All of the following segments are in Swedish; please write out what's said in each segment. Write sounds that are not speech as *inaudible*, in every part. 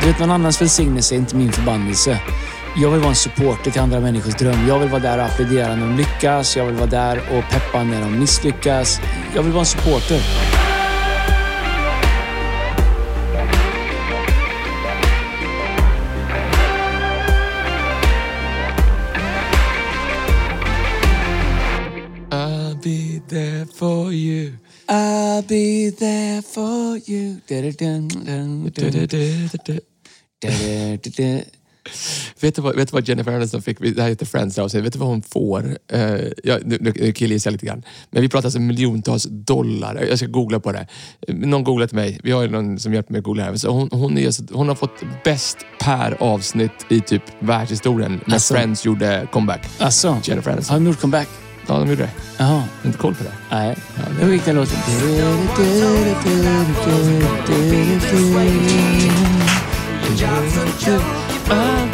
Du vet, någon annans välsignelse är inte min förbannelse. Jag vill vara en supporter till andra människors dröm. Jag vill vara där och applådera när de lyckas. Jag vill vara där och peppa när de misslyckas. Jag vill vara en supporter. I'll be there for you. I'll be there for you. *laughs* Vet du, vad, vet du vad Jennifer Aniston fick? Det här heter Friends avsnitt. Vet du vad hon får? Uh, ja, nu, nu killgissar jag lite grann. Men vi pratar alltså miljontals dollar. Jag ska googla på det. Någon googlar till mig. Vi har ju någon som hjälper mig att googla här. Så hon, hon, är, hon har fått bäst per avsnitt i typ världshistorien när Alltså. Friends gjorde comeback. Alltså, Jennifer Aniston. har de gjort comeback? Ja, de gjorde det. Jaha. Inte koll på det. Nej. Hur gick den låten?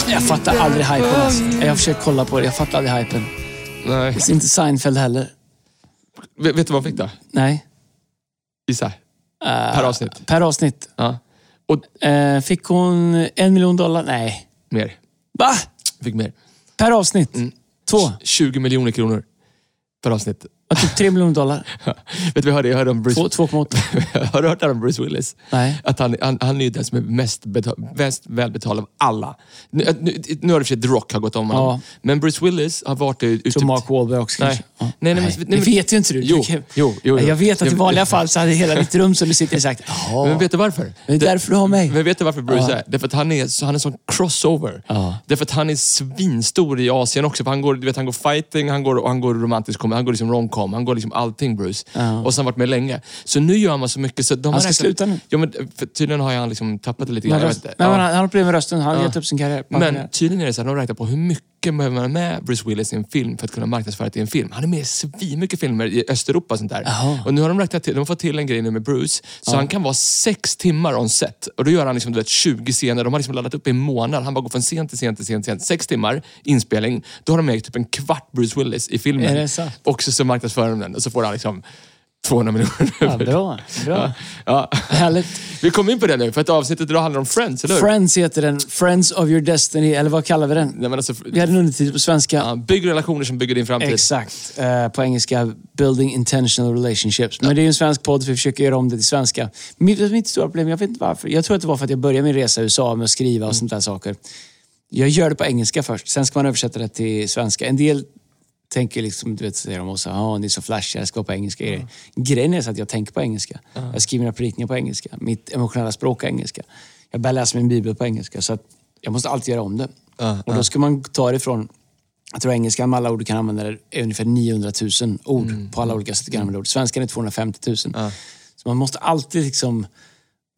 Jag fattar aldrig hypen alltså. Jag har försökt kolla på det. Jag fattar aldrig hypen. Nej. Det är inte Seinfeld heller. Vet, vet du vad hon fick då? Nej. Gissa. Eh, Per avsnitt. Per avsnitt. Ja. Och Eh, fick hon en miljon dollar? Nej. mer. Va? Fick mer. Per avsnitt? Två? 20 miljoner kronor per avsnitt. Jag typ tre miljoner dollar. Vet du vad jag hörde? Jag hörde om Bruce... Två- 2,8. *laughs* har du hört det om Bruce Willis? Nej. Att han, han, han är ju den som är mest, betal, mest välbetald av alla. Nu, nu, nu har det för sig The Rock har gått om honom. Ja. Men Bruce Willis har varit det... Jag tror Mark Wahlberg också Nej. Ja. Nej, nej, men- nej, det men- vet ju inte du. Jo, jo, jo, jo. Jag vet att i vanliga fall så hade hela ditt rum som du sitter i sagt ja, Men vet du varför? det är därför du har mig. Men vet du varför Bruce Ja. är? Därför att han är, så- han är sån crossover. Ja. Därför att han är svinstor i Asien också. För han, går, du vet, han går fighting, han går, han går romantisk komedi, han går liksom romcom, han går liksom allting Bruce. Ja. Och så har varit med länge. Så nu gör man så mycket så de Han ska räknat- sluta nu. Ja, men för tydligen har han liksom tappat det lite grann. Röst, nej, Ja. han, han har problem med rösten. Han har Ja. gett upp sin karriär. Men tydligen är det så att de har räknat på hur mycket behöver man ha med Bruce Willis i en film för att kunna marknadsföra det i en film. Han är med i svinmycket filmer i Östeuropa och sånt där. Jaha. Och nu har de räknat till, de har fått till en grej nu med Bruce, så han kan vara sex timmar on set. Och då gör han liksom, du vet, 20 scener. De har liksom laddat upp i en månad. Han bara går från scen till scen till scen till scen. Sex timmar inspelning. Då har de med typ en kvart Bruce Willis i filmen. Är det sant? Och så, så marknadsför de den och så får han liksom 200 miljoner. Ja, bra. bra. Ja. Härligt. Vi kom in på det nu, för att avsnittet idag handlar om Friends, eller hur? Friends heter den. Friends of your destiny, eller vad kallar vi den? Nej, men alltså, Vi hade en undertitel på svenska. ja, bygg relationer som bygger din framtid. Exakt. Eh, på engelska, Building Intentional Relationships. Men det är ju en svensk podd, så vi försöker göra om det till svenska. Mitt, mitt stora problem, jag vet inte varför. Jag tror att det var för att jag började min resa i USA med att skriva och Mm. sånt där saker. Jag gör det på engelska först, sen ska man översätta det till svenska. En del tänker liksom, du vet, säger de också, ja, ni är så flashiga, det ska på engelska. Mm. Grejen är så att jag tänker på engelska. Jag skriver mina predikningar på engelska. Mitt emotionella språk är engelska. Jag börjar läsa min bibel på engelska, så jag måste alltid göra om det. Ja, och då ska man ta det ifrån jag tror engelskan med alla ord du kan använda är ungefär 900 000 ord på alla olika sätt du kan använda ord. Svenskan är 250 000. Så man måste alltid liksom...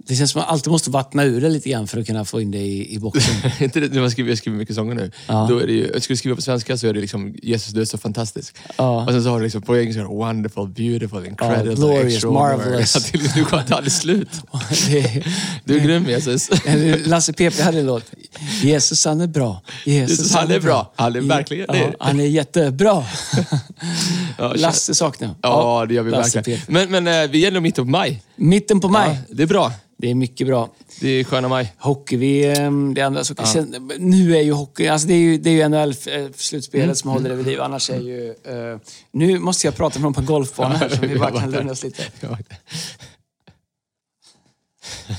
Det känns som att man alltid måste vattna ur det lite grann för att kunna få in det i, i boxen. *laughs* inte det, när man skriver, jag skriver mycket sånger nu. Ja. Då är det ju, ska du skriva på svenska så är det liksom Jesus du är så fantastisk. Ja. Och sen så har du liksom på engelska wonderful, beautiful, incredible, glorious, extraordinary. marvelous. Ja, till- Du kommer inte aldrig slut. *laughs* det, Du är grym Jesus. *laughs* Lasse PP hade en låt. Jesus han är bra. Jesus, Jesus, han är bra. Han är verkligen ja, det. Han är jättebra. Ja, Lasse saknar. Ja, det gör vi Lasse verkligen. Men, men eh, vi är nog mitt på maj. Mitten på maj. Ja, det är bra. Det är mycket bra. Det är sköna maj. Hockey, vi, ehm, det andra saker. Sen, nu är ju hockey, alltså det är ju, det är ju NHL-slutspelet Mm. som håller det vid liv. Annars är ju... eh, nu måste jag prata med någon på golfbanan här så vi bara kan lugna oss lite. Ja. *laughs*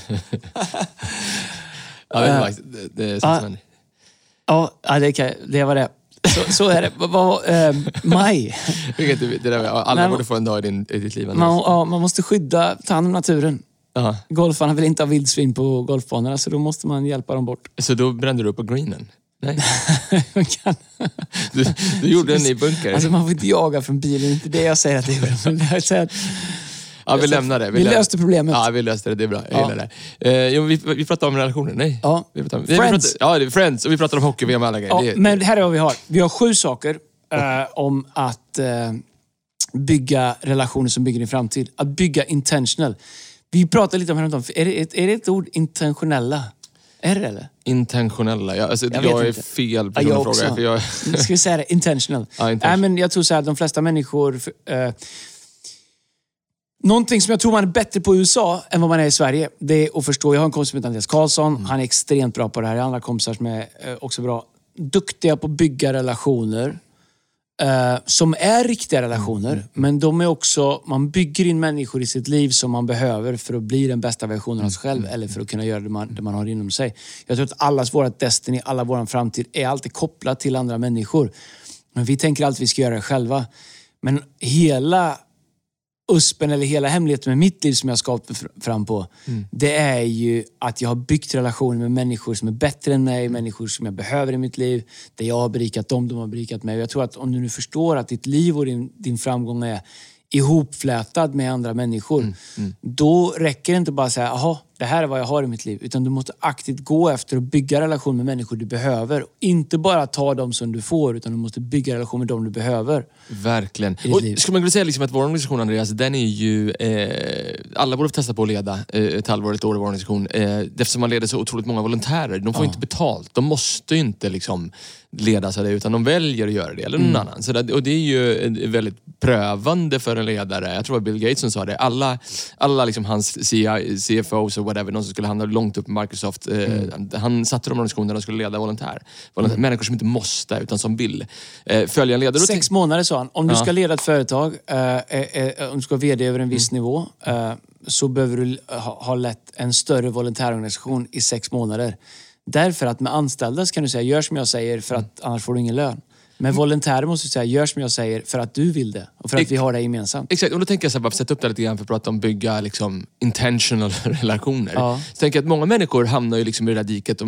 ja, men, Max, det, det är sånt Ja. som händer. Ja, ja, det, kan, det var det. Så, så är det. Vad- eh, maj. *laughs* Det där, alla Nej, borde få en dag i, din, i ditt liv. Man, ja, man måste skydda, ta hand om naturen. Ja. Golfarna vill inte ha vildsvin på golfbanorna så då måste man hjälpa dem bort. Så då brände du upp på greenen? Nej. *laughs* Du, du gjorde en ny bunker? alltså man får inte jaga från bilen, det är inte det jag säger att det är. Men jag säger att ja, vi lämnar det. vi lämnar- löste problemet. Ja, vi löste det. Det är bra. Jag Ja. gillar det. Eh, jo, vi, vi pratade om relationer. Nej. Ja. Vi pratade om, Friends. Vi pratade, ja, Friends. Och vi pratade om hockey, VM och alla grejer. Ja, Det- men här är vad vi har. Vi har sju saker eh, om att eh, bygga relationer som bygger din framtid. Att bygga intentional. Vi pratade lite om häromdagen. Är det, är det ett ord, intentionella? Är det eller? Intentionella. Ja, alltså, jag vet är inte. fel Ja, person jag att fråga. För jag, Ska vi säga det? Intentional. *laughs* Ja, intentional. Men jag tror så här, de flesta människor... eh, Någonting som jag tror man är bättre på i USA än vad man är i Sverige, det är att förstå. Jag har en kompis som heter Andreas Karlsson. Mm. Han är extremt bra på det här. Jag har andra kompisar som är eh, också bra. Duktiga på att bygga relationer. Eh, som är riktiga relationer, Mm. men de är också... Man bygger in människor i sitt liv som man behöver för att bli den bästa versionen av sig själv Mm. eller för att kunna göra det man, det man har inom sig. Jag tror att allas vårt destiny, alla vår framtid är alltid kopplat till andra människor. Men vi tänker alltid att vi ska göra det själva. Men hela USPen eller hela hemligheten med mitt liv som jag ska fr- fram på, det är ju att jag har byggt relationer med människor som är bättre än mig, människor som jag behöver i mitt liv. Där jag har berikat dem, de har berikat mig. Och jag tror att om du nu förstår att ditt liv och din, din framgång är ihopflätad med andra människor, då räcker det inte bara att säga, jaha, det här är vad jag har i mitt liv. Utan du måste aktivt gå efter att bygga relation med människor du behöver. Inte bara ta dem som du får, utan du måste bygga relation med dem du behöver. Verkligen. Och liv. skulle man kunna säga liksom att vår organisation, Andreas, den är ju... Eh, alla borde testa på att leda eh, ett halvår, ett år i vår organisation. Eh, eftersom man leder så otroligt många volontärer. De får inte betalt. De måste inte liksom ledas av det, utan de väljer att göra det, eller någon Mm. annan. Så det, och det är ju eh, väldigt prövande för en ledare. Jag tror det var Bill Gates som sa det. Alla, alla liksom hans CI, CFOs och whatever, de som skulle hamna långt upp på Microsoft. Eh, Mm. Han satte dem i organisationer där de skulle leda volontär. volontär Människor som inte måste, utan som vill. Eh, följa en ledare. Sex månader sa han. Om du Ja. ska leda ett företag, eh, om du ska vara VD över en viss Mm. nivå, så behöver du ha, lett en större volontärorganisation i sex månader. Därför att med anställda kan du säga, gör som jag säger för Mm. att annars får du ingen lön. Med volontärer måste säga, gör som jag säger för att du vill det. Och för att Ex- vi har det gemensamt. Exakt, och då tänker jag så här, bara att sätta upp det lite grann för att prata om bygga liksom, intentional *laughs* relationer. Ja. Så tänker jag att många människor hamnar ju liksom i det där diket,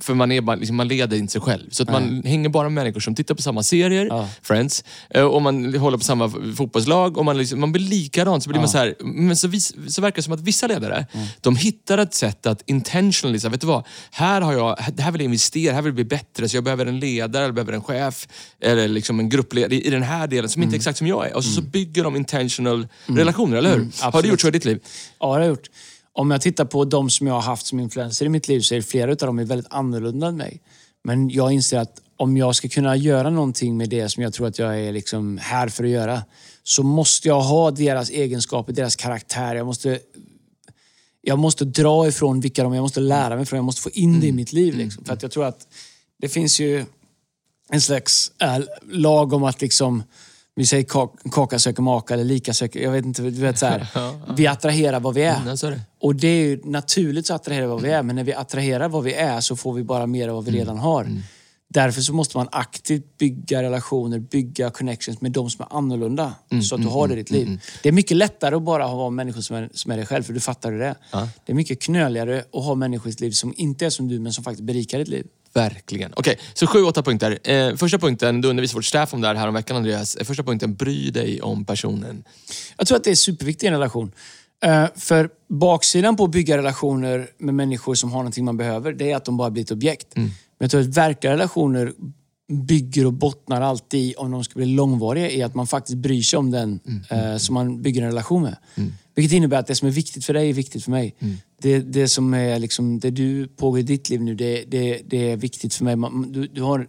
för man, är bara, liksom, man leder inte sig själv. Så att man hänger bara med människor som tittar på samma serier, Ja. Friends, eh, och man håller på samma fotbollslag och man, liksom, man blir likadan. Så blir man så här, men så, vis, så verkar det som att vissa ledare, de hittar ett sätt att intentionally, så här, vet du vad? Här, har jag, det här vill jag investera, här vill jag bli bättre, så jag behöver en ledare, jag behöver en chef, eller liksom en gruppledare i den här delen som inte är exakt som jag är. Och så, så bygger de intentional relationer, eller hur? Har du gjort så i ditt liv? Ja, det har jag gjort. Om jag tittar på de som jag har haft som influenser i mitt liv så är flera av dem är väldigt annorlunda än mig. Men jag inser att om jag ska kunna göra någonting med det som jag tror att jag är liksom här för att göra, så måste jag ha deras egenskaper, deras karaktär. Jag måste, jag måste dra ifrån vilka de är, jag måste lära mig från, jag måste få in det i mitt liv. Liksom. För att jag tror att det finns ju en slags äh, lag om att liksom vi säger kak, kaka söker maka eller lika söker... Jag vet inte, du vet så här. *laughs* Vi attraherar vad vi är. Mm, är det. Och det är ju naturligt så attraherar vi vad vi är, men när vi attraherar vad vi är så får vi bara mer av vad vi Mm. redan har. Därför så måste man aktivt bygga relationer, bygga connections med de som är annorlunda. Mm, så att du har det i ditt liv. Det är mycket lättare att bara ha människor som är, som är dig själv, för du fattar hur det är. Det är mycket knöligare att ha människor i ditt liv som inte är som du, men som faktiskt berikar ditt liv. Verkligen. Okej, så sju, åtta punkter. Eh, första punkten, du undervisade vårt staff om det här häromveckan Andreas. Eh, Första punkten, bry dig om personen. Jag tror att det är superviktigt i en relation. Eh, för baksidan på att bygga relationer med människor som har någonting man behöver, det är att de bara blir ett objekt. Men jag tror att verkliga relationer bygger och bottnar alltid om de ska bli långvariga, i att man faktiskt bryr sig om den eh, som man bygger en relation med. Vilket innebär att det som är viktigt för dig är viktigt för mig. Det, det som är liksom, det du pågår i ditt liv nu, det, det, det är viktigt för mig. Man, du, du har,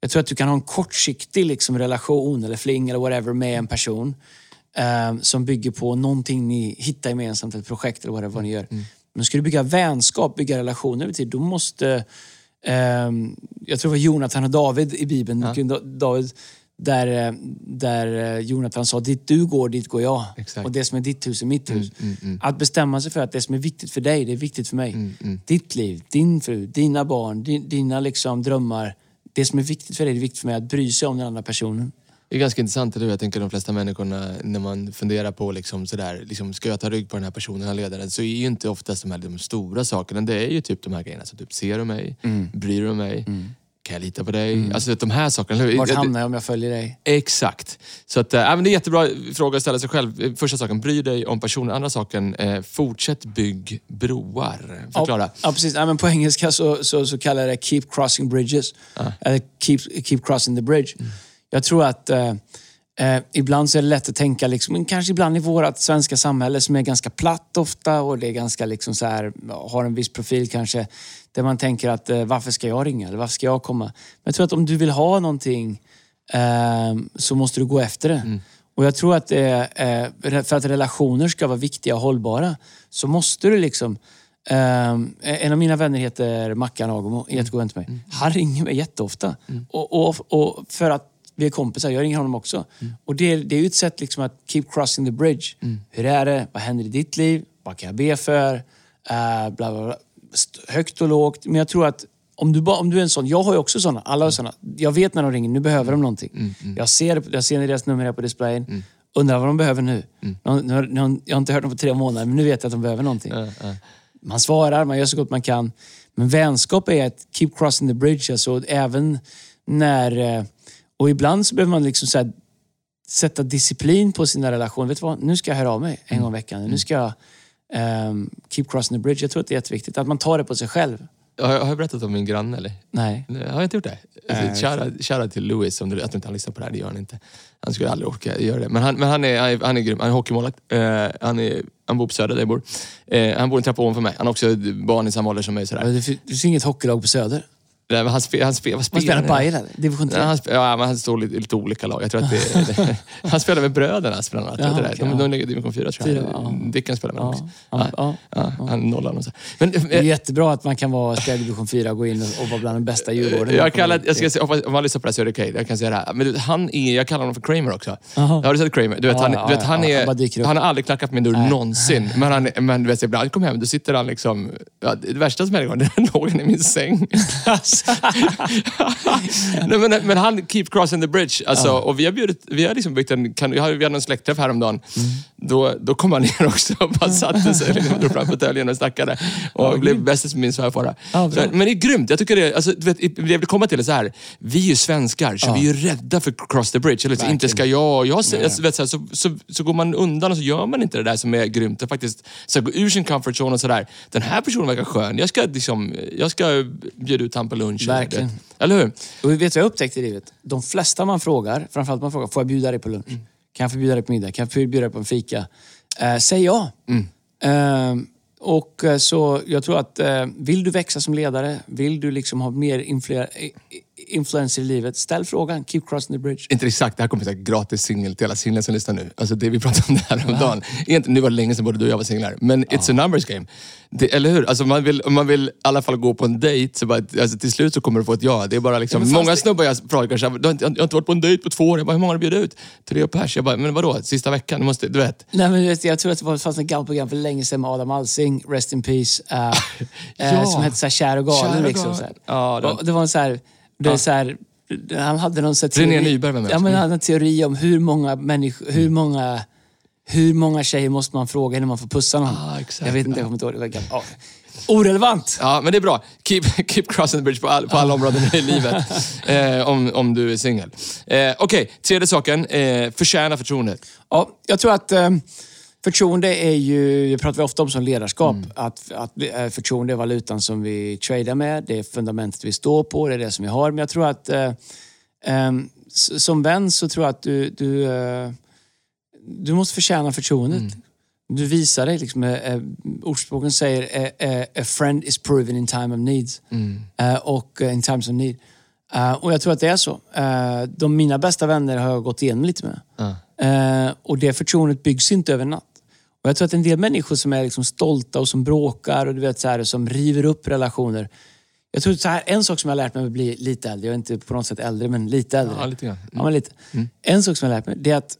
jag tror att du kan ha en kortsiktig liksom, relation eller fling eller whatever med en person eh, som bygger på någonting ni hittar gemensamt, ett projekt eller whatever vad ni gör. Men ska du bygga vänskap, bygga relationer över tid, då måste... ehm, jag tror det var Jonathan och David i Bibeln. Da- David, där, eh, där eh, Jonathan sa, dit du går, dit går jag. Exakt. Och det som är ditt hus är mitt hus. Att bestämma sig för att det som är viktigt för dig, det är viktigt för mig. Ditt liv, din fru, dina barn, din, dina liksom drömmar. Det som är viktigt för dig, det är viktigt för mig. Att bry sig om den andra personen. Det är ganska intressant, eller hur? Jag tänker de flesta människorna, när man funderar på liksom sådär, liksom, ska jag ta rygg på den här personen, den här ledaren, så är ju inte oftast de här de stora sakerna. Det är ju typ de här grejerna. Så typ, ser du mig? Bryr du mig? Kan jag lita på dig? Alltså de här sakerna. Vart hamnar jag om jag följer dig? Exakt. Så att, äh, men det är jättebra fråga att ställa sig själv. Första saken, bry dig om personen. Andra saken, eh, fortsätt bygg broar. Förklara. Ja, ja precis. Ja, men på engelska så, så, så kallar jag det keep crossing bridges. Eller keep, keep crossing the bridge. Jag tror att eh, eh, ibland så är det lätt att tänka, liksom, men kanske ibland i vårt svenska samhälle som är ganska platt ofta och det är ganska liksom så här, har en viss profil kanske. Där man tänker att eh, varför ska jag ringa eller varför ska jag komma? Men jag tror att om du vill ha någonting eh, så måste du gå efter det. Och Och jag tror att eh, för att relationer ska vara viktiga och hållbara så måste du liksom... Eh, en av mina vänner heter Mackan Agomo, en jättegod vän till mig. Han ringer mig jätteofta. Och, och, och för att vi är kompisar, jag ringer honom också. Och det, det är ju ett sätt liksom att keep crossing the bridge. Hur är det? Vad händer i ditt liv? Vad kan jag be för? Uh, bla, bla, bla. Högt och lågt. Men jag tror att om du, om du är en sån, jag har ju också såna, alla har såna. Jag vet när de ringer, nu behöver de någonting. Jag, ser, jag ser deras nummer här på displayen. Undrar vad de behöver nu. Nu, nu, nu. Jag har inte hört dem på tre månader, men nu vet jag att de behöver någonting. Man svarar, man gör så gott man kan. Men vänskap är att keep crossing the bridge. Alltså, även när... Och ibland så behöver man liksom så här, sätta disciplin på sina relationer. Vet du vad? Nu ska jag höra av mig en gång i veckan. Nu ska jag ehm, keep crossing the bridge. Jag tror att det är jätteviktigt. Att man tar det på sig själv. Har jag, har jag berättat om min granne eller? Nej. Har jag inte gjort det? Nej, Shoutout shoutout till Louis, om du, att du inte han lyssnar på det här, det gör han inte. Han skulle aldrig orka göra det. Men han, men han, är, han, är, han är grym, han är hockeymålvakt. Eh, han, är, han bor på Söder där jag bor. Eh, han bor en trappa ovanför mig. Han har också barn i samma ålder som mig. Sådär. Det finns inget hockeylag på Söder. Nej, men han, spe, han, spe, Man han? Bayern eller? Division 3? Ja, han, spe, ja, men han står lite, lite olika lag. Jag tror att det, *laughs* han spelar med bröderna bland annat. Det? okej, de, ja. de ligger i division 4 tror jag. Ja. Dicken spelar med dem också. Ja, Ja, ja, ja, Han nollar dem. Men, Det är eh, jättebra att man kan vara spela i division 4 och gå in och, och vara bland de bästa Djurgården. jag, kallar, jag ska säga, hoppas- om han lyssnar på det här så är det okej. Jag kan säga det här. Men han är, jag kallar honom för Kramer också. Jaha. Har du sett Kramer? Du vet, Ja, han, ja, du vet, han, ja, är, han han har aldrig knackat på min dörr Nej. någonsin. Men, han, men du vet, ibland kommer jag hem, då sitter han liksom... Ja, det värsta som händer är att *laughs* låg han i min säng. *laughs* *laughs* Nej, men, men han keep crossing the bridge. Alltså, Och vi har, bjudit, vi har liksom byggt en... Kan, vi hade en släktträff häromdagen. Mm. Då, då kom han ner också och bara satte sig liksom, och drog fram fåtöljen och snackade. Och blev bästis med min svärfar. Ja. Så- men det är grymt. Jag tycker det, alltså, du vet, det jag vill komma till är så här. Vi är ju svenskar, så vi är ju rädda för cross the bridge. Eller, inte ska jag... jag alltså, vet, så, här, så, så, så går man undan och så gör man inte det där som är grymt. Är faktiskt så gå ur sin comfort zone och sådär. Den här personen verkar skön. Jag ska, liksom, jag ska bjuda ut han på lunch. Verkligen. Eller hur? Och vet du vad jag upptäckte i livet? De flesta man frågar, framförallt man frågar, får jag bjuda dig på lunch? Kan jag få bjuda dig på middag? Kan jag få bjuda dig på en fika? Eh, säg ja. Eh, och eh, så jag tror att eh, vill du växa som ledare, vill du liksom ha mer influ- i- influens i livet, ställ frågan. Keep crossing the bridge. Inte exakt, det här kommer bli gratis singel till alla singlar som lyssnar nu. Alltså det vi pratade om det här om dagen. Egentligen, nu var det länge sedan både du och jag var singlar. Men it's a numbers game. Det, eller hur? Alltså man vill, man vill i alla fall gå på en dejt, så bara, alltså till slut så kommer du få ett ja. Det är bara liksom, Ja, många det- snubbar jag frågar kanske, "Du har inte- jag har inte varit på en dejt på två år. Jag bara, hur många har du bjudit ut? Tre pers. Jag bara, men vadå? Sista veckan? Du måste, du vet. Nej, men vet, jag tror att det var- fanns ett gammalt program för länge sedan med Adam Alsing, Rest in Peace, *laughs* eh, Ja. som hette så här, Kär och galen. Kär och liksom, galen. så här. Ja, den- och det var en så här, det är så här, han hade någon så här René teori, Nyberg var med ja, men han hade en teori om hur många människor, hur många hur många tjejer måste man fråga innan man får pussa någon? Ah, exakt. jag vet inte, jag kommer inte ihåg. Det. Ja. Orelevant! Ja, men det är bra. Keep, keep crossing the bridge på, all, på alla områden i livet. *laughs* Eh, om, om du är singel. Eh, Okej, tredje saken. Eh, förtjäna förtroendet. Ja, jag tror att eh, förtroende är ju, det pratar vi ofta om som ledarskap, Mm. att, att förtroende är valutan som vi tradar med, det är fundamentet vi står på, det är det som vi har. Men jag tror att eh, eh, som vän så tror jag att du, du, eh, du måste förtjäna förtroendet. Mm. Du visar dig. Liksom, eh, eh, ordspråken säger eh, a friend is proven in time of needs. Mm. Och in times of need. Och jag tror att det är så. De mina bästa vänner har jag gått igenom lite med. Och det förtroendet byggs inte över natt. Och jag tror att en del människor som är liksom stolta och som bråkar och du vet så här, som river upp relationer. Jag tror så här, en sak som jag har lärt mig att bli lite äldre, jag är inte på något sätt äldre, men lite äldre. Ja, lite grann. Ja, men lite. En sak som jag har lärt mig, det är att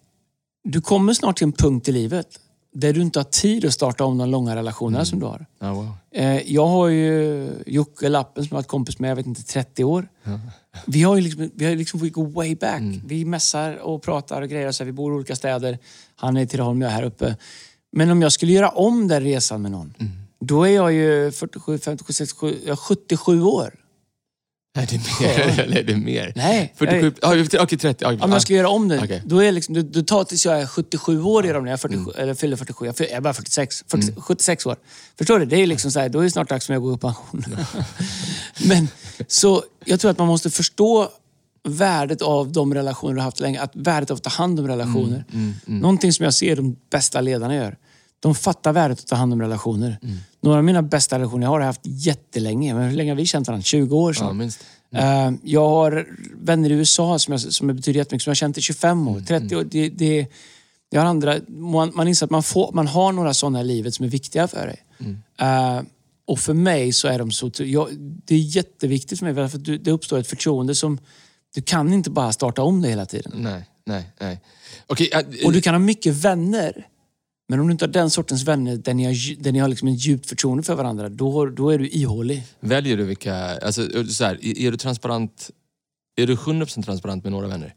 du kommer snart till en punkt i livet där du inte har tid att starta om de långa relationerna som du har. Ja, wow. Eh, jag har ju Jocke Lappen som jag har varit kompis med, jag vet inte, 30 år. Vi har ju liksom, vi har liksom, we go way back. Vi mässar och pratar och grejer. Så här, vi bor i olika städer. Han är i Tidaholm, jag är här uppe. Men om jag skulle göra om den resan med någon, då är jag ju 47, 57, 67, jag är 77 år. Nej, det mer. *laughs* Eller det är mer. Nej, 47, ja, okej 30. Ja, Om jag ska göra om det, Okej. då är liksom, du, du tar tills jag är 77 år i dem när jag är 47, eller fyller 47. Jag, fyller, jag är bara 46. 40, 76 år. Förstår du? Det är liksom så här, då är det snart dags för mig att gå i pension. *laughs* Men så jag tror att man måste förstå värdet av de relationer du har haft länge. Att värdet av att ta hand om relationer. Någonting som jag ser de bästa ledarna gör. De fattar värdet att ta hand om relationer. Mm. Några av mina bästa relationer jag har jag haft jättelänge. Men hur länge har vi känt varandra? 20 år Ja, sedan. minst. Eh, Jag har vänner i USA som, jag, som betyder jättemycket, som jag har känt i 25 Mm, år, 30 år. Det, det, jag har andra, man, man inser att man, får, man har några sådana i livet som är viktiga för dig. Mm. Eh, och för mig så är de så... Jag, det är jätteviktigt för mig, för det uppstår ett förtroende som... Du kan inte bara starta om det hela tiden. Nej, nej, nej. Okej, äh, Och du kan ha mycket vänner. Men om du inte har den sortens vänner där ni har, där ni har liksom ett djupt förtroende för varandra, då, då är du ihålig. väljer du vilka... Alltså, så här, är är du transparent... Är du 100% transparent med några vänner?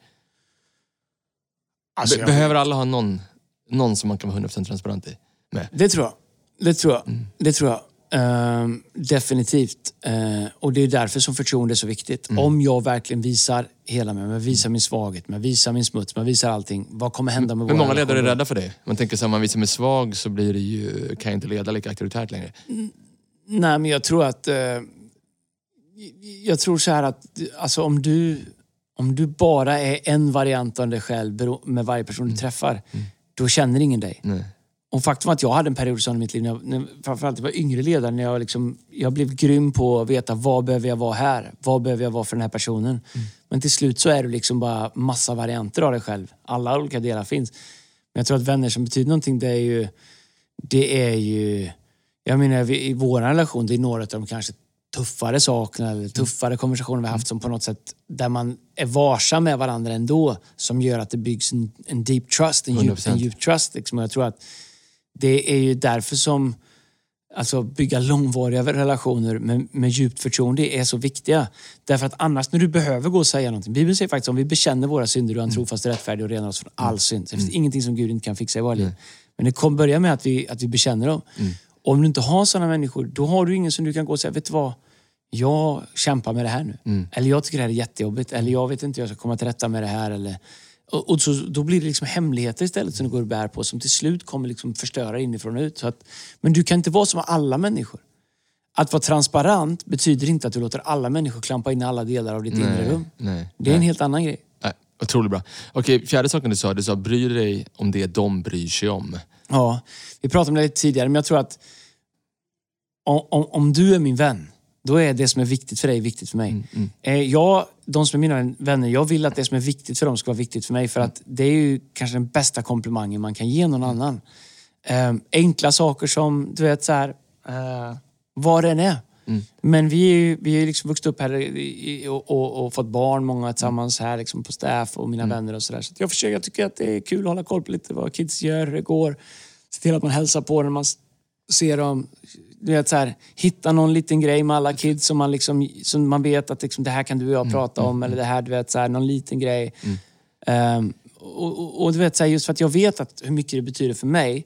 Alltså, Be- Behöver alla ha någon, någon som man kan vara 100% transparent i? Med? Det tror jag. Det tror jag. Mm. Det tror jag. Ehm, definitivt. Eh, och det är därför som förtroende är så viktigt. Mm. Om jag verkligen visar hela mig, men visar min svaghet, men visar min smuts, men visar allting. Vad kommer hända med Men många ledare är rädda för det. Man tänker så här, man visar mig svag så blir det ju, kan jag inte leda lika auktoritärt längre. Nej, men jag tror att... Eh, jag tror så här att alltså, om, du, om du bara är en variant av dig själv med varje person Mm. du träffar, då känner ingen dig. Nej. Och faktum är att jag hade en period i mitt liv, när jag, när, framförallt jag var yngre ledare, när jag, liksom, jag blev grym på att veta vad behöver jag vara här? Vad behöver jag vara för den här personen? Men till slut så är det liksom bara massa varianter av dig själv. Alla olika delar finns. Men jag tror att vänner som betyder någonting, det är ju... Det är ju... Jag menar, vi- i vår relation, det är några av de kanske tuffare sakerna eller tuffare konversationer vi har haft som på något sätt, där man är varsam med varandra ändå, som gör att det byggs en, en deep trust, en djup, 100%. en djup trust. Liksom. Och jag tror att det är ju därför som alltså bygga långvariga relationer med, med djupt förtroende är så viktiga. Därför att annars när du behöver gå och säga någonting. Bibeln säger faktiskt om vi bekänner våra synder, du är en trofast och rättfärdig och renar oss från all synd. Så det finns ingenting som Gud inte kan fixa i våra liv. Men det kommer börja med att vi, att vi bekänner dem. Och om du inte har sådana människor, då har du ingen som du kan gå och säga, vet du vad? Jag kämpar med det här nu. Eller jag tycker det här är jättejobbigt. Eller jag vet inte hur jag ska komma till rätta med det här. Eller, och, och så, då blir det liksom hemligheter istället som du går och bär på som till slut kommer liksom förstöra inifrån och ut. Så att, men du kan inte vara som alla människor. Att vara transparent betyder inte att du låter alla människor klampa in alla delar av ditt inre rum. nej, Det är en nej. helt annan grej. Nej, otroligt bra. Okej, fjärde saken du sa, du sa bry dig om det de bryr sig om. Ja, vi pratade om det lite tidigare, men jag tror att om, om, om du är min vän, då är det som är viktigt för dig viktigt för mig. Eh, jag, de som är mina vänner, jag vill att det som är viktigt för dem ska vara viktigt för mig. För att det är ju kanske den bästa komplimangen man kan ge någon annan. Eh, enkla saker som, du vet så här, eh, vad det än är. Men vi är ju vi är ju liksom vuxit upp här i- och, och, och fått barn, många tillsammans här liksom på staff och mina vänner och sådär. Så jag försöker, jag tycker att det är kul att hålla koll på lite vad kids gör, hur det går. Se till att man hälsar på när man ser dem. Du vet, så här, hitta någon liten grej med alla kids som man, liksom, som man vet att liksom, det här kan du och jag prata om. Eller det här, du vet, så här, någon liten grej. Ehm, och, och, och du vet, så här, just för att jag vet att hur mycket det betyder för mig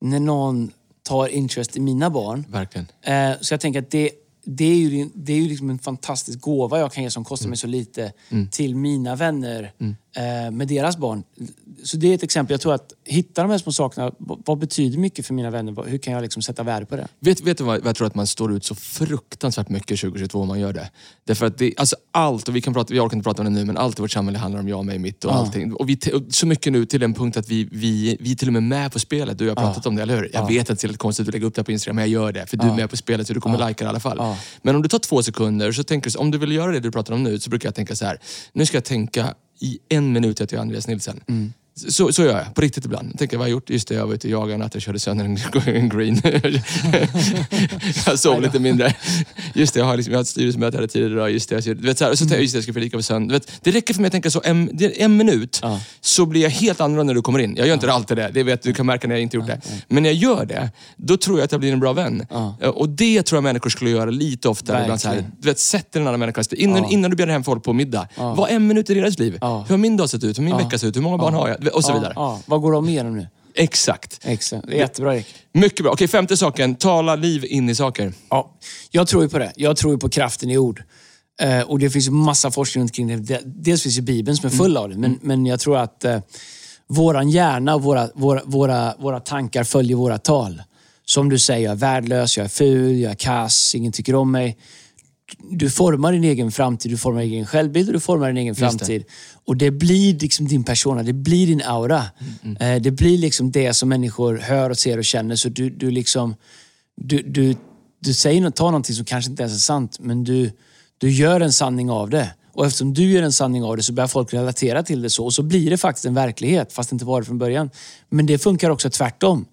när någon tar interest i mina barn. Verkligen. Eh, så jag tänker att det, det är ju, det är ju liksom en fantastisk gåva jag kan ge som kostar mig så lite till mina vänner med deras barn. Så det är ett exempel. Jag tror att hitta de här små sakerna. Vad, betyder mycket för mina vänner? Hur kan jag liksom sätta värde på det? Vet, vet du vad, jag tror att man står ut så fruktansvärt mycket 2022 om man gör det? Därför att det, alltså allt, och vi kan prata, vi orkar inte prata om det nu, men allt i vårt samhälle handlar om jag, mig, mitt och allting. Och vi, och så mycket nu till den punkt att vi, vi, vi är till och med med på spelet. Du och jag har pratat om det, eller hur? Jag vet att det är lite konstigt att lägga upp det på Instagram, men jag gör det. För du är med på spelet så du kommer ja. likea det i alla fall. Men om du tar två sekunder, så tänker du, om du vill göra det du pratar om nu, så brukar jag tänka så här. Nu ska jag tänka i en minut att jag är Andreas Nilsson. Mm. Så, så gör jag, på riktigt ibland. Jag tänker, vad har jag gjort? Just det, jag var ute och jagade en natt och körde sönder en, *laughs* en green. *laughs* jag sov lite mindre. Just det, jag har, liksom, jag har ett styrelsemöte här tidigare idag. Just det, jag, du vet, så här, och så tänker jag, just det, jag ska predika på söndag. Vet, Det räcker för mig att tänka så, en, en minut, Ja. så blir jag helt annorlunda när du kommer in. Jag gör inte alltid det, det vet du kan märka när jag inte gjort det. Men när jag gör det, då tror jag att jag blir en bra vän. Ja. Och det tror jag människor skulle göra lite oftare. Ibland så här, du vet, sätt en annan människa. Innan, Ja. innan du bjuder hem folk på middag, var en minut i deras liv. Ja. Hur har min dag sett ut? Hur har min vecka sett ut? Hur många barn har jag? Och så vidare. Ja. Vad går de igenom nu? Exakt. Exakt. Det är jättebra Erik. Mycket bra. Okej, femte saken. Tala liv in i saker. Ja, jag tror ju på det. Jag tror ju på kraften i ord. Eh, och det finns ju massa forskning runt kring det. Dels finns ju Bibeln som är full av det, men, men jag tror att eh, våran hjärna och våra, våra, våra, våra tankar följer våra tal. Som du säger, jag är värdelös, jag är ful, jag är kass, ingen tycker om mig. Du formar din egen framtid, du formar din egen självbild och du formar din egen framtid. Och det blir liksom din persona, det blir din aura. Eh, Det blir liksom det som människor hör och ser och känner. Så du, du liksom... Du, du, du säger tar någonting som kanske inte ens är sant, men du, du gör en sanning av det. Och eftersom du gör en sanning av det så börjar folk relatera till det så. Och så blir det faktiskt en verklighet, fast det inte var det från början. Men det funkar också tvärtom.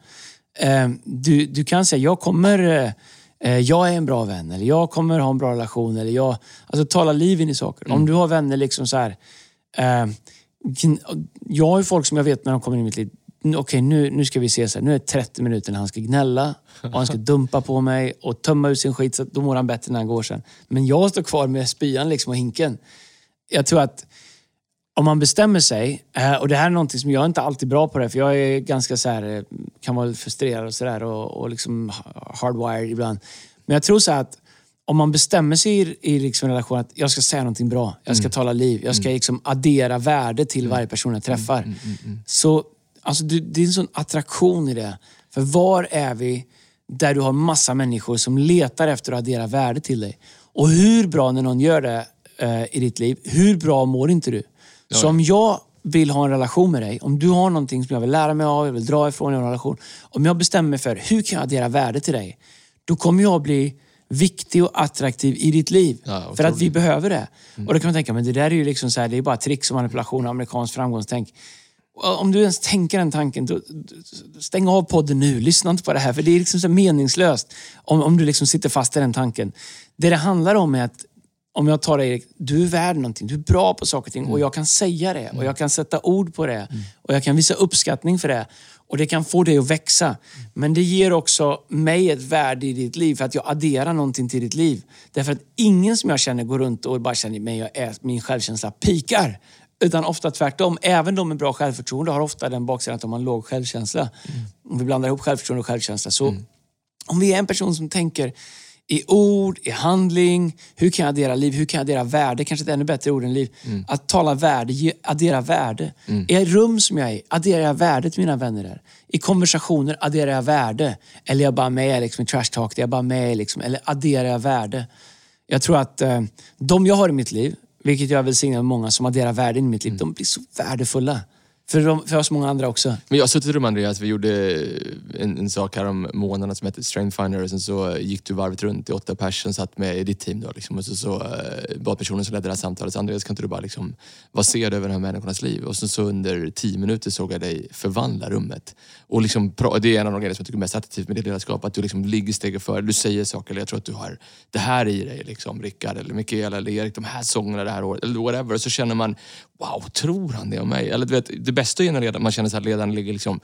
Eh, Du, du kan säga, jag kommer... eh, Jag är en bra vän, eller jag kommer ha en bra relation. Eller jag, alltså tala liv in i saker. Om du har vänner liksom så här... eh, Jag har ju folk som jag vet när de kommer in i mitt liv. Okej, nu, nu ska vi se så här. Nu är det 30 minuter när han ska gnälla och han ska *laughs* dumpa på mig och tömma ut sin skit. Så då mår han bättre när han går sen. Men jag står kvar med spyan liksom och hinken. Jag tror att om man bestämmer sig, eh, och det här är någonting som jag är inte alltid bra på det, för jag är ganska så här, eh, kan vara frustrerad och sådär och, och liksom hardwired ibland. Men jag tror så att om man bestämmer sig i, i liksom relation att jag ska säga någonting bra, jag ska tala liv, jag ska liksom addera värde till varje person jag träffar. Så alltså, det, det är en sån attraktion i det. För var är vi där du har massa människor som letar efter att addera värde till dig? Och hur bra när någon gör det eh, i ditt liv, hur bra mår inte du? Så om jag vill ha en relation med dig, om du har någonting som jag vill lära mig av, jag vill dra ifrån i en relation. Om jag bestämmer mig för hur kan jag addera värde till dig? Då kommer jag bli viktig och attraktiv i ditt liv. Ja, för att vi behöver det. Och då kan man tänka, men det där är ju liksom så här, det är bara tricks och manipulation och amerikanskt framgångstänk. Om du ens tänker den tanken, då- stäng av podden nu. Lyssna inte på det här, för det är liksom så meningslöst om, om du liksom sitter fast i den tanken. Det det handlar om är att om jag tar dig Erik, du är värd någonting. Du är bra på saker och ting och jag kan säga det och jag kan sätta ord på det och jag kan visa uppskattning för det. Och det kan få dig att växa. Men det ger också mig ett värde i ditt liv för att jag adderar någonting till ditt liv. Därför att ingen som jag känner går runt och bara känner att jag är, min självkänsla pikar. Utan ofta tvärtom. Även de med bra självförtroende har ofta den baksidan att de har en låg självkänsla. Om vi blandar ihop självförtroende och självkänsla. Så om vi är en person som tänker i ord, i handling, hur kan jag addera liv, hur kan jag addera värde? Kanske ett ännu bättre ord än liv. Att tala värde, ge- addera värde. I ett rum som jag är i, adderar jag värde till mina vänner där. I konversationer adderar jag värde. Eller jag bara med liksom, i trash talk, jag bara med liksom, eller adderar jag värde? Jag tror att eh, de jag har i mitt liv, vilket jag välsignar många som adderar värde i mitt liv, de blir så värdefulla. För, de, för oss många andra också. Men jag har suttit i rum Andreas, vi gjorde eh, en, en sak här om månaderna som hette Strength Finder och sen så gick du varvet runt i åtta personer som satt med i ditt team då liksom. Och så, så eh, bad personen som ledde det här samtalet, så Andreas kan inte du bara liksom vara du över de här människornas liv? Och sen så under tio minuter såg jag dig förvandla rummet. Och liksom, det är en av de grejer som jag tycker är mest attraktivt med ditt ledarskap, att du liksom ligger steget före, du säger saker, eller jag tror att du har det här i dig, liksom, Rickard eller Mikael eller Erik, de här sångerna det här året, eller whatever. Och så känner man, wow, tror han det om mig? Eller du vet, det bästa är ju när ledaren, man känner att ledaren ligger liksom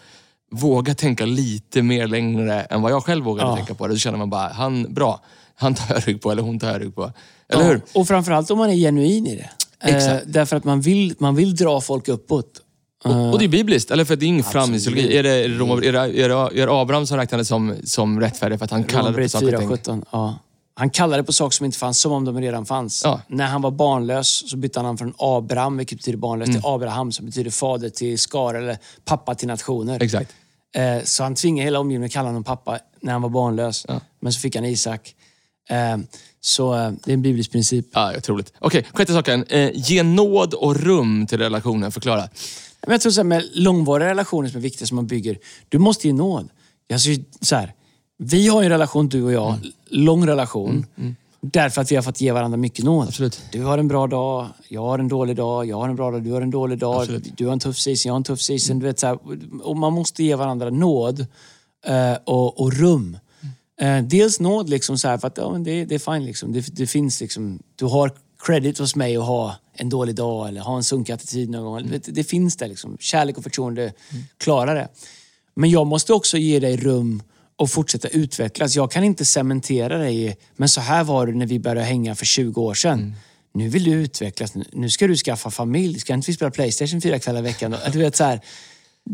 våga tänka lite mer längre än vad jag själv vågade Ja. tänka på det. Då känner man bara, han, bra. Han tar jag rygg på, eller hon tar jag rygg på. Eller Ja, hur? Och framförallt om man är genuin i det. Exakt. Eh, därför att man vill, man vill dra folk uppåt. Och, och det är bibliskt, eller för det är ingen Absolut. framgångsteologi. Är det, är, det, är, det, är, det, är det Abraham som räknades som, som rättfärdig för att han kallade på saker och ting? 4.17. Ja. Han kallade på saker som inte fanns som om de redan fanns. Ja. När han var barnlös så bytte han namn från Abraham, vilket betyder barnlös, Mm. till Abraham som betyder fader till skar eller pappa till nationer. Exakt. Eh, så han tvingade hela omgivningen att kalla honom pappa när han var barnlös. Ja. Men så fick han Isak. Eh, så eh, det är en biblisk princip. Ja, otroligt. Okej, sjätte saken. Eh, ge nåd och rum till relationen. Förklara. Men jag tror så här, med långvariga relationer som är viktiga som man bygger, du måste ge nåd. Alltså, så här, vi har ju en relation du och jag, lång relation. Därför att vi har fått ge varandra mycket nåd. Absolut. Du har en bra dag, jag har en dålig dag, jag har en bra dag, du har en dålig dag. Absolut. Du har en tuff season, jag har en tuff season. Du vet, så här, och man måste ge varandra nåd eh, och, och rum. Eh, dels nåd liksom så här, för att ja, men det, det är fine. Liksom. Det, det finns liksom, du har credit hos mig att ha en dålig dag eller ha en sunkig attityd någon gång. Det, det finns där. Liksom. Kärlek och förtroende klarar det. Men jag måste också ge dig rum och fortsätta utvecklas. Jag kan inte cementera dig i, men så här var det när vi började hänga för 20 år sedan. Nu vill du utvecklas. Nu- Nu ska du skaffa familj. Ska inte vi spela Playstation fyra kvällar i veckan? Du vet, så här,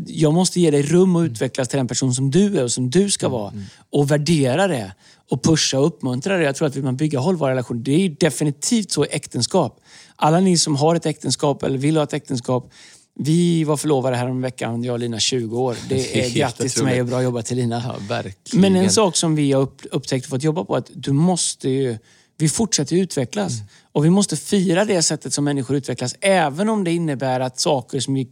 jag måste ge dig rum att utvecklas till den person som du är och som du ska vara. Och värdera det. Och pusha och uppmuntra det. Jag tror att vill man bygga hållbara relationer, det är definitivt så i äktenskap. Alla ni som har ett äktenskap eller vill ha ett äktenskap. Vi var förlovade här om veckan, jag och Lina 20 år. Det *laughs* är grattis till mig och bra jobbat till Lina. Ja, verkligen. Men en sak som vi har upp, upptäckt och fått jobba på är att du måste ju Vi fortsätter utvecklas. Och vi måste fira det sättet som människor utvecklas, även om det innebär att saker som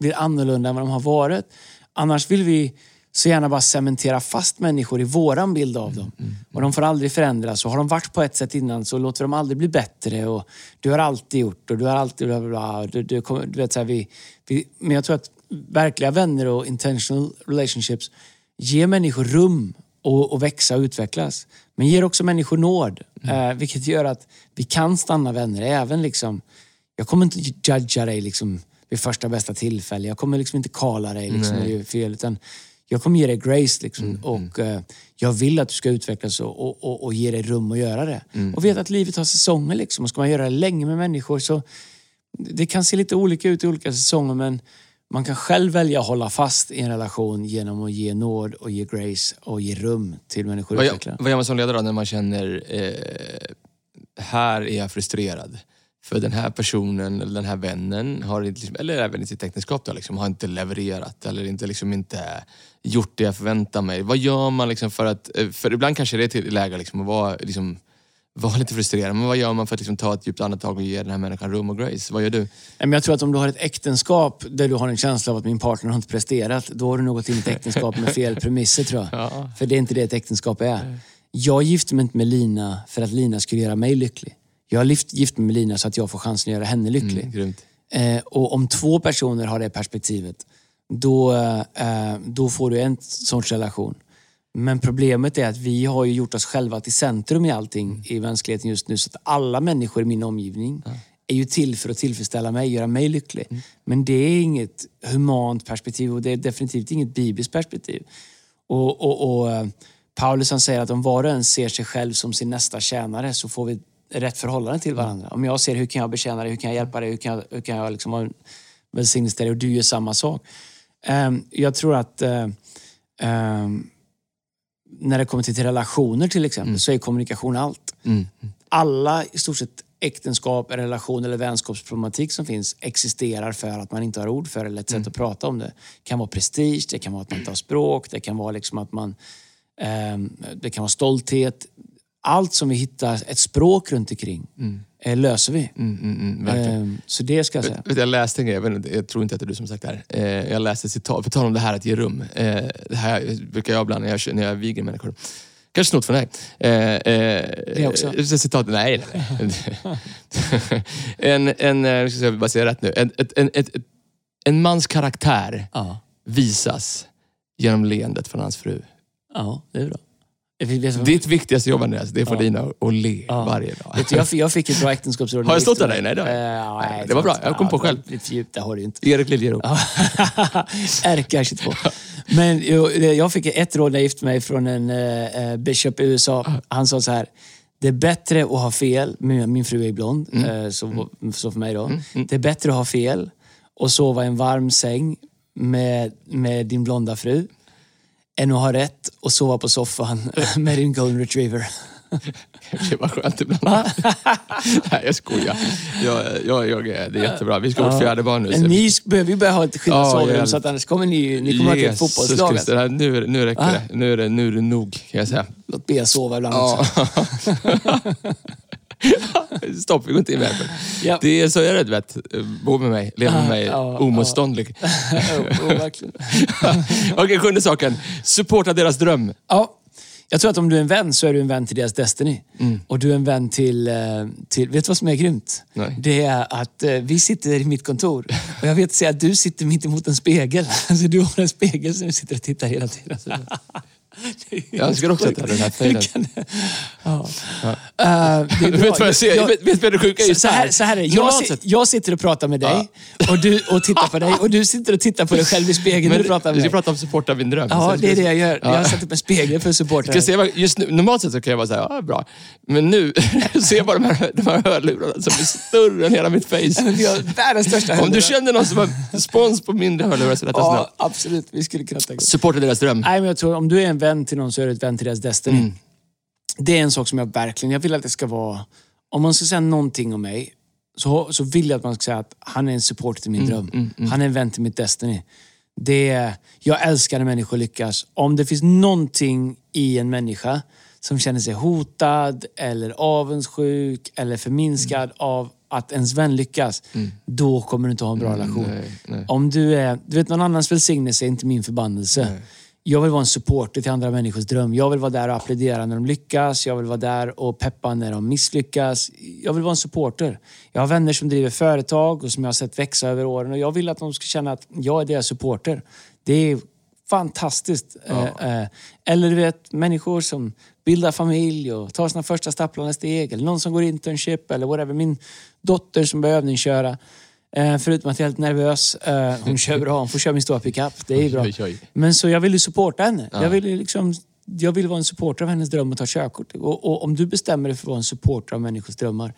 blir annorlunda än vad de har varit. Annars vill vi så gärna bara cementera fast människor i våran bild av dem. Och de får aldrig förändras. Och har de varit på ett sätt innan så låter de aldrig bli bättre. Och du har alltid gjort och du har alltid bla bla bla. Du, du, kommer- du vet, så här, vi, vi, men jag tror att verkliga vänner och intentional relationships ger människor rum och, och växa och utvecklas. Men ger också människor nåd. Eh, vilket gör att vi kan stanna vänner. Även liksom, jag kommer inte judga dig liksom vid första bästa tillfälle. Jag kommer liksom inte kala dig liksom, fel. Utan jag kommer ge dig grace liksom. och eh, jag vill att du ska utvecklas och, och, och, och ge dig rum att göra det. Och vet att livet har säsonger liksom. Och ska man göra det länge med människor så det kan se lite olika ut i olika säsonger men man kan själv välja att hålla fast i en relation genom att ge nåd och ge grace och ge rum till människor att utveckla. vad gör man som ledare då när man känner, eh, här är jag frustrerad. För den här personen eller den här vännen, har inte, liksom, eller även i sitt äktenskap, då, liksom, har inte levererat eller inte, liksom, inte gjort det jag förväntar mig. Vad gör man liksom, för att, eh, för ibland kanske det är till läge liksom, att vara, liksom, vara lite frustrerad. Men vad gör man för att liksom, ta ett djupt andetag och ge den här människan rum och grace? Vad gör du? Jag tror att om du har ett äktenskap där du har en känsla av att min partner har inte presterat, då har du gått in i ett äktenskap med fel premisser tror jag. Ja. För det är inte det ett äktenskap är. Jag gifte mig inte med Lina för att Lina skulle göra mig lycklig. Jag har gift mig med Lina så att jag får chansen att göra henne lycklig. Mm. Eh, och om två personer har det perspektivet, då, eh, då får du en sorts relation. Men problemet är att vi har ju gjort oss själva till centrum i allting i mänskligheten just nu. Så att alla människor i min omgivning är ju till för att tillfredsställa mig, göra mig lycklig. Men det är inget humant perspektiv och det är definitivt inget bibliskt perspektiv. Och, och, och eh, Paulus han säger att om var och en ser sig själv som sin nästa tjänare så får vi rätt förhållande till varandra. Om jag ser hur kan jag betjäna dig, hur kan jag hjälpa dig, hur kan jag, hur kan jag liksom välsignelse till dig och du gör samma sak. Ehm, jag tror att ehm, när det kommer till, till relationer till exempel så är kommunikation allt. Mm. Alla i stort sett äktenskap, relation eller vänskapsproblematik som finns existerar för att man inte har ord för eller ett sätt att prata om det. Det kan vara prestige, det kan vara att man inte har språk, det kan vara liksom att man ehm, det kan vara stolthet. Allt som vi hittar ett språk runt omkring eh, löser vi. Mm, mm, mm. Ehm, så det ska jag säga. Vet, jag läste en grej, jag, tror inte att det är du som sagt det här. Eh, jag läste ett citat, på tal om det här att ge rum. Eh, det här brukar jag ibland när jag, när jag viger människor. Kanske snott från dig. Det också? Citat, nej, nej, nej. *laughs* en, en, jag ska bara säga rätt nu. En, en, ett, en mans karaktär Ja, visas genom leendet från hans fru. ja det är bra. Vad- Ditt viktigaste jobb Andreas, det är få Ja. Lina att le Ja. varje dag. Vet du, jag, fick- jag fick ett bra äktenskapsråd. Har jag stått där? Nej, Eh, nej, Nej, jag det var tror bra. Jag kom på Ja, var själv. Lite för djupt, det har du inte. Erik Liljeroth. *laughs* RK22. Men jag fick ett råd när jag gifte mig från en eh, bishop i USA. Han sa så här. Det är bättre att ha fel, min, min fru är blond, Mm. eh, så, så för mig då. Det är bättre att ha fel och sova i en varm säng med, med din blonda fru än att ha rätt och sova på soffan *laughs* med din golden retriever. *laughs* Det var skönt ibland. *laughs* Nej, jag skojar. Jag, jag, jag, det är jättebra. Vi ska ha vårt fjärde barn nu. Ni behöver ju börja ha ett skilda Ja, sovrum så att annars kommer ni, ni kommer att ha ett fotbollslag. Det här, nu, nu räcker Ah. det. Nu är det, nu är det nog, kan jag säga. Låt Bea sova ibland också. *laughs* Stopp, vi går inte in mer. Ja. Det är så är det, du vet. Bo med mig, leva med Ah, mig, ja, omotståndlig. *laughs* *laughs* Okej, sjunde saken. Supporta deras dröm. Ja, jag tror att om du är en vän så är du en vän till deras Destiny. Och du är en vän till, eh, till... Vet du vad som är grymt? Nej. Det är att eh, vi sitter i mitt kontor och jag vet säga att du sitter mitt emot en spegel. Alltså du har en spegel som du sitter och tittar hela tiden. Jag önskar också att jag hade den här fejden. Ja. Det *laughs* är Du vet vad jag ser? Jag- vet, vet vad det sjuka är? Så, här, så här är jag, si- jag sitter och pratar med dig och du och tittar på dig och du sitter och tittar på dig själv i spegeln Men du pratar med du mig. pratar om supporta min dröm. Ja, det är det jag gör. Jag har Ja. satt upp en spegel för att supporta Ska se, just nu, normalt sett så kan jag vara såhär, ja bra. Men nu ser jag bara de här, de här hörlurarna som är större än hela mitt face. Världens största Om du känner någon som har spons på mindre hörlurar så detta Ja, snabbt. absolut. Vi skulle kunna tänka oss. Supporta deras dröm. Nej, men jag tror om du är en vän till någon så är du ett vän till deras Destiny. Mm. Det är en sak som jag verkligen, jag vill att det ska vara... Om man ska säga någonting om mig så, så vill jag att man ska säga att han är en support till min Mm, dröm. Han är en vän till mitt Destiny. Det är, jag älskar när människor lyckas. Om det finns någonting i en människa som känner sig hotad eller avundsjuk eller förminskad Mm. av att ens vän lyckas, då kommer du inte ha en bra relation. nej, nej. Om du är... Du vet, någon annans välsignelse är inte min förbannelse. Jag vill vara en supporter till andra människors dröm. Jag vill vara där och applådera när de lyckas. Jag vill vara där och peppa när de misslyckas. Jag vill vara en supporter. Jag har vänner som driver företag och som jag har sett växa över åren. Och jag vill att de ska känna att jag är deras supporter. Det är fantastiskt. Eh, eh, Eller du vet, människor som bildar familj och tar sina första stapplande steg. Eller någon som går internship eller whatever. Min dotter som börjar övningsköra. Eh, förutom att jag är helt nervös. Eh, hon *laughs* kör bra. Hon får köra min stora pickup. Det är bra. Oj, oj. Men så jag vill ju supporta henne. Jag, vill ju liksom, jag vill vara en supporter av hennes dröm att ta körkort. Och, och om du bestämmer dig för att vara en supporter av människors drömmar.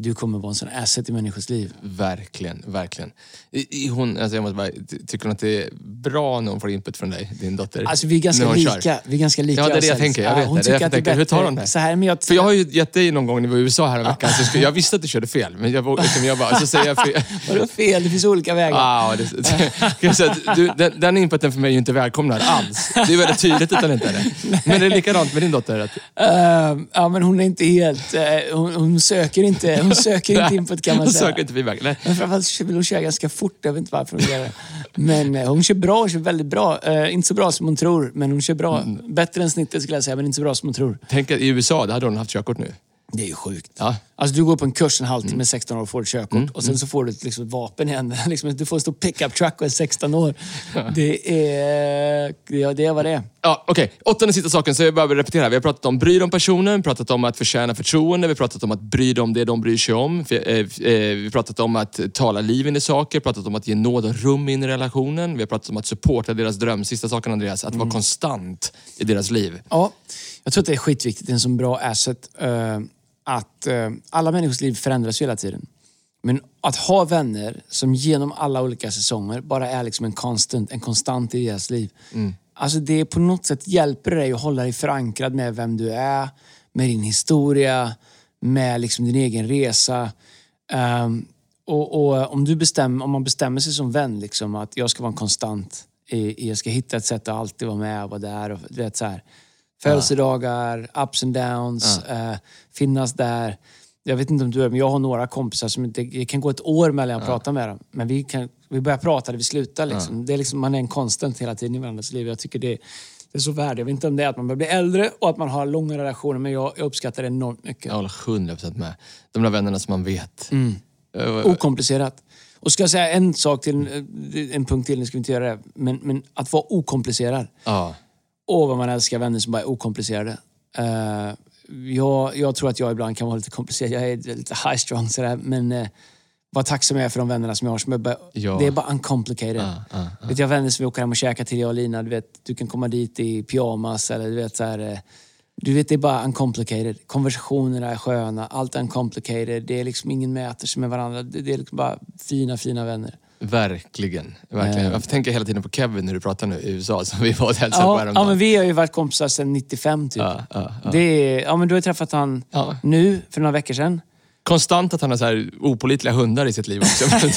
Du kommer vara en sån asset i människors liv. Verkligen, verkligen. I, i hon, alltså jag måste bara, ty- tycker hon att det är bra när hon får input från dig, din dotter? Alltså vi är ganska kör? lika. Vi är ganska lika Ja, det är det jag tänker. Jag vet hon det. Det tycker därför att det är tänker, hur tar bättre. hon det? Så här, men jag, För jag har ju gett dig någon gång när vi var i USA här veckan, så skulle, jag visste att du körde fel, men jag, *laughs* liksom, jag bara, så säger jag fel. *laughs* Vadå fel? Det finns olika vägar. Ah, det, *laughs* det, säga du, den, den inputen för mig är ju inte välkomnad alls. Det är väldigt tydligt att den inte är det. Men det är likadant med din dotter. Att, Ehm, ja, men hon är inte helt... eh, hon, hon söker inte, hon söker inte input kan man hon säga. söker inte feedback. Nej. Men framförallt vill hon köra ganska fort. Jag vet inte varför hon gör det. Men eh, hon kör bra, hon kör väldigt bra. Eh, inte så bra som hon tror, men hon kör bra. Mm. Bättre än snittet skulle jag säga, men inte så bra som hon tror. Tänk att i USA, där hade hon haft körkort nu. Det är ju sjukt. Ja. Alltså du går på en kurs en Mm. halvtimme, 16 år och får ett körkort. Och sen så får du ett, liksom, ett vapen i händerna. *laughs* Liksom, du får en stor pickup truck och är 16 år. Det är... Ja, det är vad det är. Ja, Okej, åttonde sista saken, så jag vill repetera. Vi har pratat om bry dig om personen, pratat om att förtjäna förtroende, vi har pratat om att bry dig om det de bryr sig om. Vi, eh, eh, vi har pratat om att tala liv in i saker, pratat om att ge nåd och rum in i relationen. Vi har pratat om att supporta deras dröm. Sista saken Andreas, att vara konstant i deras liv. Ja, jag tror att det är skitviktigt. Det är en sån bra asset. eh, att eh, alla människors liv förändras hela tiden. Men att ha vänner som genom alla olika säsonger bara är liksom en constant, en konstant i deras liv. Alltså det på något sätt hjälper dig att hålla dig förankrad med vem du är, med din historia, med liksom din egen resa. Ehm, och, och om, du bestämmer, om man bestämmer sig som vän liksom, att jag ska vara en konstant, i, jag ska hitta ett sätt att alltid vara med och vara där. Och, vet, så här, födelsedagar, ups and downs, eh, finnas där. Jag vet inte om du är men jag har några kompisar som inte, det kan gå ett år mellan jag pratar med dem. Men vi, kan, vi börjar prata där vi slutar. Liksom. Det är liksom, man är en konstant hela tiden i varandras liv. Jag tycker det, det är så värde. Jag vet inte om det är att man börjar bli äldre och att man har långa relationer, men jag, jag uppskattar det enormt mycket. Jag håller 100% med. De där vännerna som man vet. Eh, Okomplicerat. Och ska jag säga en sak till, en punkt till, nu ska vi inte göra det. Men, men att vara okomplicerad. Ja. Åh, vad man älskar vänner som bara är okomplicerade. Eh, jag, jag tror att jag ibland kan vara lite komplicerad. Jag är lite high strong sådär. Men uh, vad tacksam jag är för de vännerna som jag har. Som är bara, Ja. Det är bara uncomplicated. Ja, ja, Vet, jag har vänner som vi åker hem och käkar till, jag och Lina. Du, vet, du kan komma dit i pyjamas eller du vet så här, eh, Du vet, det är bara uncomplicated. Konversationerna är sköna, allt är uncomplicated. Det är liksom ingen mäter sig med varandra. Det, det är liksom bara fina, fina vänner. Verkligen. verkligen. Eh. Jag tänker hela tiden på Kevin när du pratar nu i USA, som vi var och hälsade på Ja, häromdagen. ja, men vi har ju varit kompisar sedan 95 typ. Ja, ja, ja. Det är, ja, men du har träffat han nu, för några veckor sedan. Konstant att han har så här opolitliga hundar i sitt liv också. *laughs*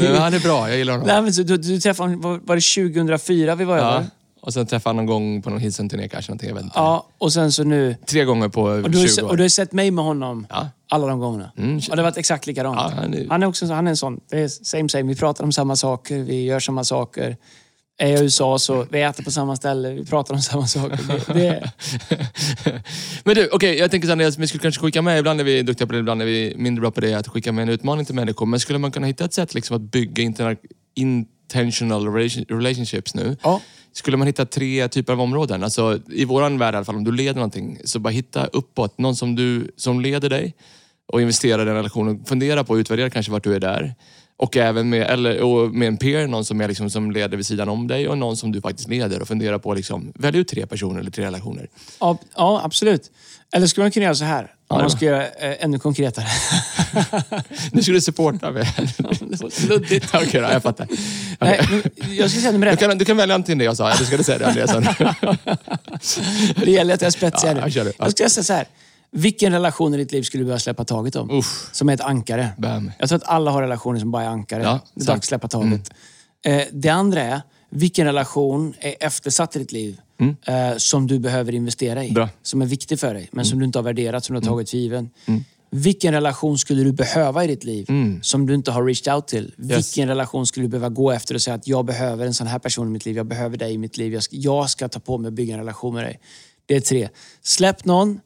men han är bra, jag gillar honom. Nej, men så, du, du träffade honom, var, var det 2004 vi var Ja. över? Och sen träffade han någon gång på någon Hilson-turné kanske, någonting, jag vet inte. Ja, och sen så nu... Tre gånger på Och du, har, 20 ju- år. och du har sett mig med honom Ja. alla de gångerna. Mm. Och det har varit exakt likadant. Ja, han är- han, är också, han är en sån. Det är same same. Vi pratar om samma saker, vi gör samma saker. Är jag i USA så vi äter på samma ställe, vi pratar om samma saker. Det, det, *laughs* Men du, okej, jag tänker så här, vi skulle kanske skicka med, ibland är vi duktiga på det, ibland är vi mindre bra på det, att skicka med en utmaning till människor. Men skulle man kunna hitta ett sätt liksom, att bygga interna- intentional relation- relationships nu? ja. Skulle man hitta tre typer av områden? Alltså, I våran värld i alla fall, om du leder någonting, så bara hitta uppåt. Någon som, du, som leder dig och investera i den relationen. Fundera på och utvärdera kanske vart du är där. Och även med, eller, och med en peer, någon som, är liksom, som leder vid sidan om dig och någon som du faktiskt leder. Och fundera på, liksom, välj ut tre personer eller tre relationer. Ja, ja, absolut. Eller skulle man kunna göra så här? Om det man ska göra eh, ännu konkretare. *laughs* Nu skulle du supporta mig. luddigt. *laughs* Okej då, jag fattar. Nej, men jag ska säga nummer Du ett. kan, du kan välja antingen det jag sa, eller ska du säga det Andreasson? *laughs* Det gäller att jag är spetsig Ja, nu. jag. Ja. Jag ska säga så här. Vilken relation i ditt liv skulle du behöva släppa taget om? Uff. Som är ett ankare. Bam. Jag tror att alla har relationer som bara är ankare. Ja, det är dags att släppa taget. Eh, det andra är, Vilken relation är eftersatt i ditt liv eh, som du behöver investera i? Bra. Som är viktig för dig, men som du inte har värderat, som du har tagit för given. Vilken relation skulle du behöva i ditt liv som du inte har reached out till? Vilken relation skulle du behöva gå efter och säga att jag behöver en sån här person i mitt liv, jag behöver dig i mitt liv, jag ska, jag ska ta på mig att bygga en relation med dig. Det är tre. Släpp någon,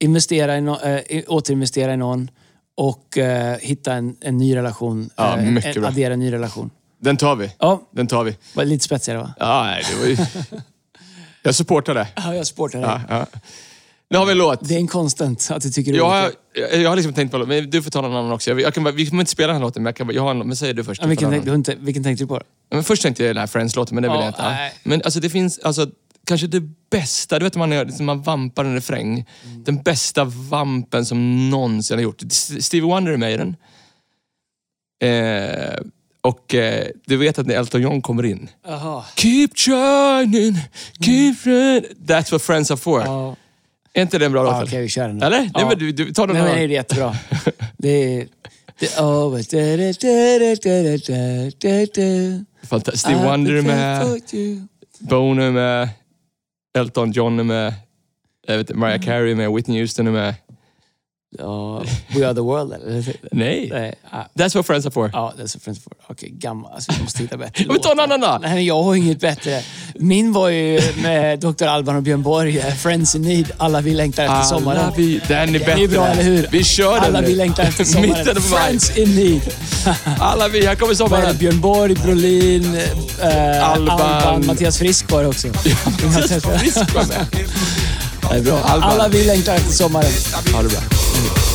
investera i no, äh, återinvestera i någon och eh, hitta en, en ny relation. Ja, eh, mycket en, bra. addera en ny relation. Den tar vi. Ja, Den tar vi. var lite spetsigare va? Ja, nej, det var ju... *laughs* Jag supportar det. Ja, jag supportar dig. Ja, ja. Nu har vi en låt. Det är en konstant att du tycker det Jag har, olika. jag har liksom tänkt på men du får ta någon annan också. Jag, jag kan vi kommer inte spela den här låten, men jag, kan, jag har en låt. Men säg du först. Ja, vilken, Jag tänkte, du vilken tänkte du på? Men först tänkte jag den här Friends-låten, men det vill Ja, jag inte. Nej. Men alltså det finns, alltså, kanske det bästa, du vet när man, liksom man vampar en refräng. Mm. Den bästa vampen som någonsin har gjort. Stevie Wonder är med i den. Eh, och eh, du vet att när Elton John kommer in. Jaha. Keep trying, keep trying. That's what friends are for. Ja, Är inte det en bra låt? ja, okej, vi kör den. Eller? Ja. Nej, men du, du, ta någon Nej, men det är jättebra. *laughs* Det är... Det, oh, but da, da, da, da, da, da, da, da. Fanta- Stevie Wonder är med. Bono är med, Elton John är med, jag vet, Mariah mm. Carey är med, Whitney Houston är med. Ja, We are the world eller? Nej. Nej, ah, That's what friends are for. Ja, är så friends for. Okej, gammal. Alltså, vi måste hitta bättre *laughs* Men ta en annan då. Nej, jag har inget bättre. Min var ju med Dr. Alban och Björn Borg, eh, Friends in Need. Alla vi längtar efter sommaren. Alla vi, den är bättre. Det är bra, eller hur? Vi kör den Alla nu. vi längtar efter *laughs* sommaren. Mitten på. Friends in Need. *laughs* Alla vi, här kommer sommaren. Björn Borg, Brolin, eh, Alban. Alban. Mattias Frisk var det också. Mattias Frisk var med. Det är bra. Alban. Alla vi längtar efter sommaren. Ha det bra. Längtar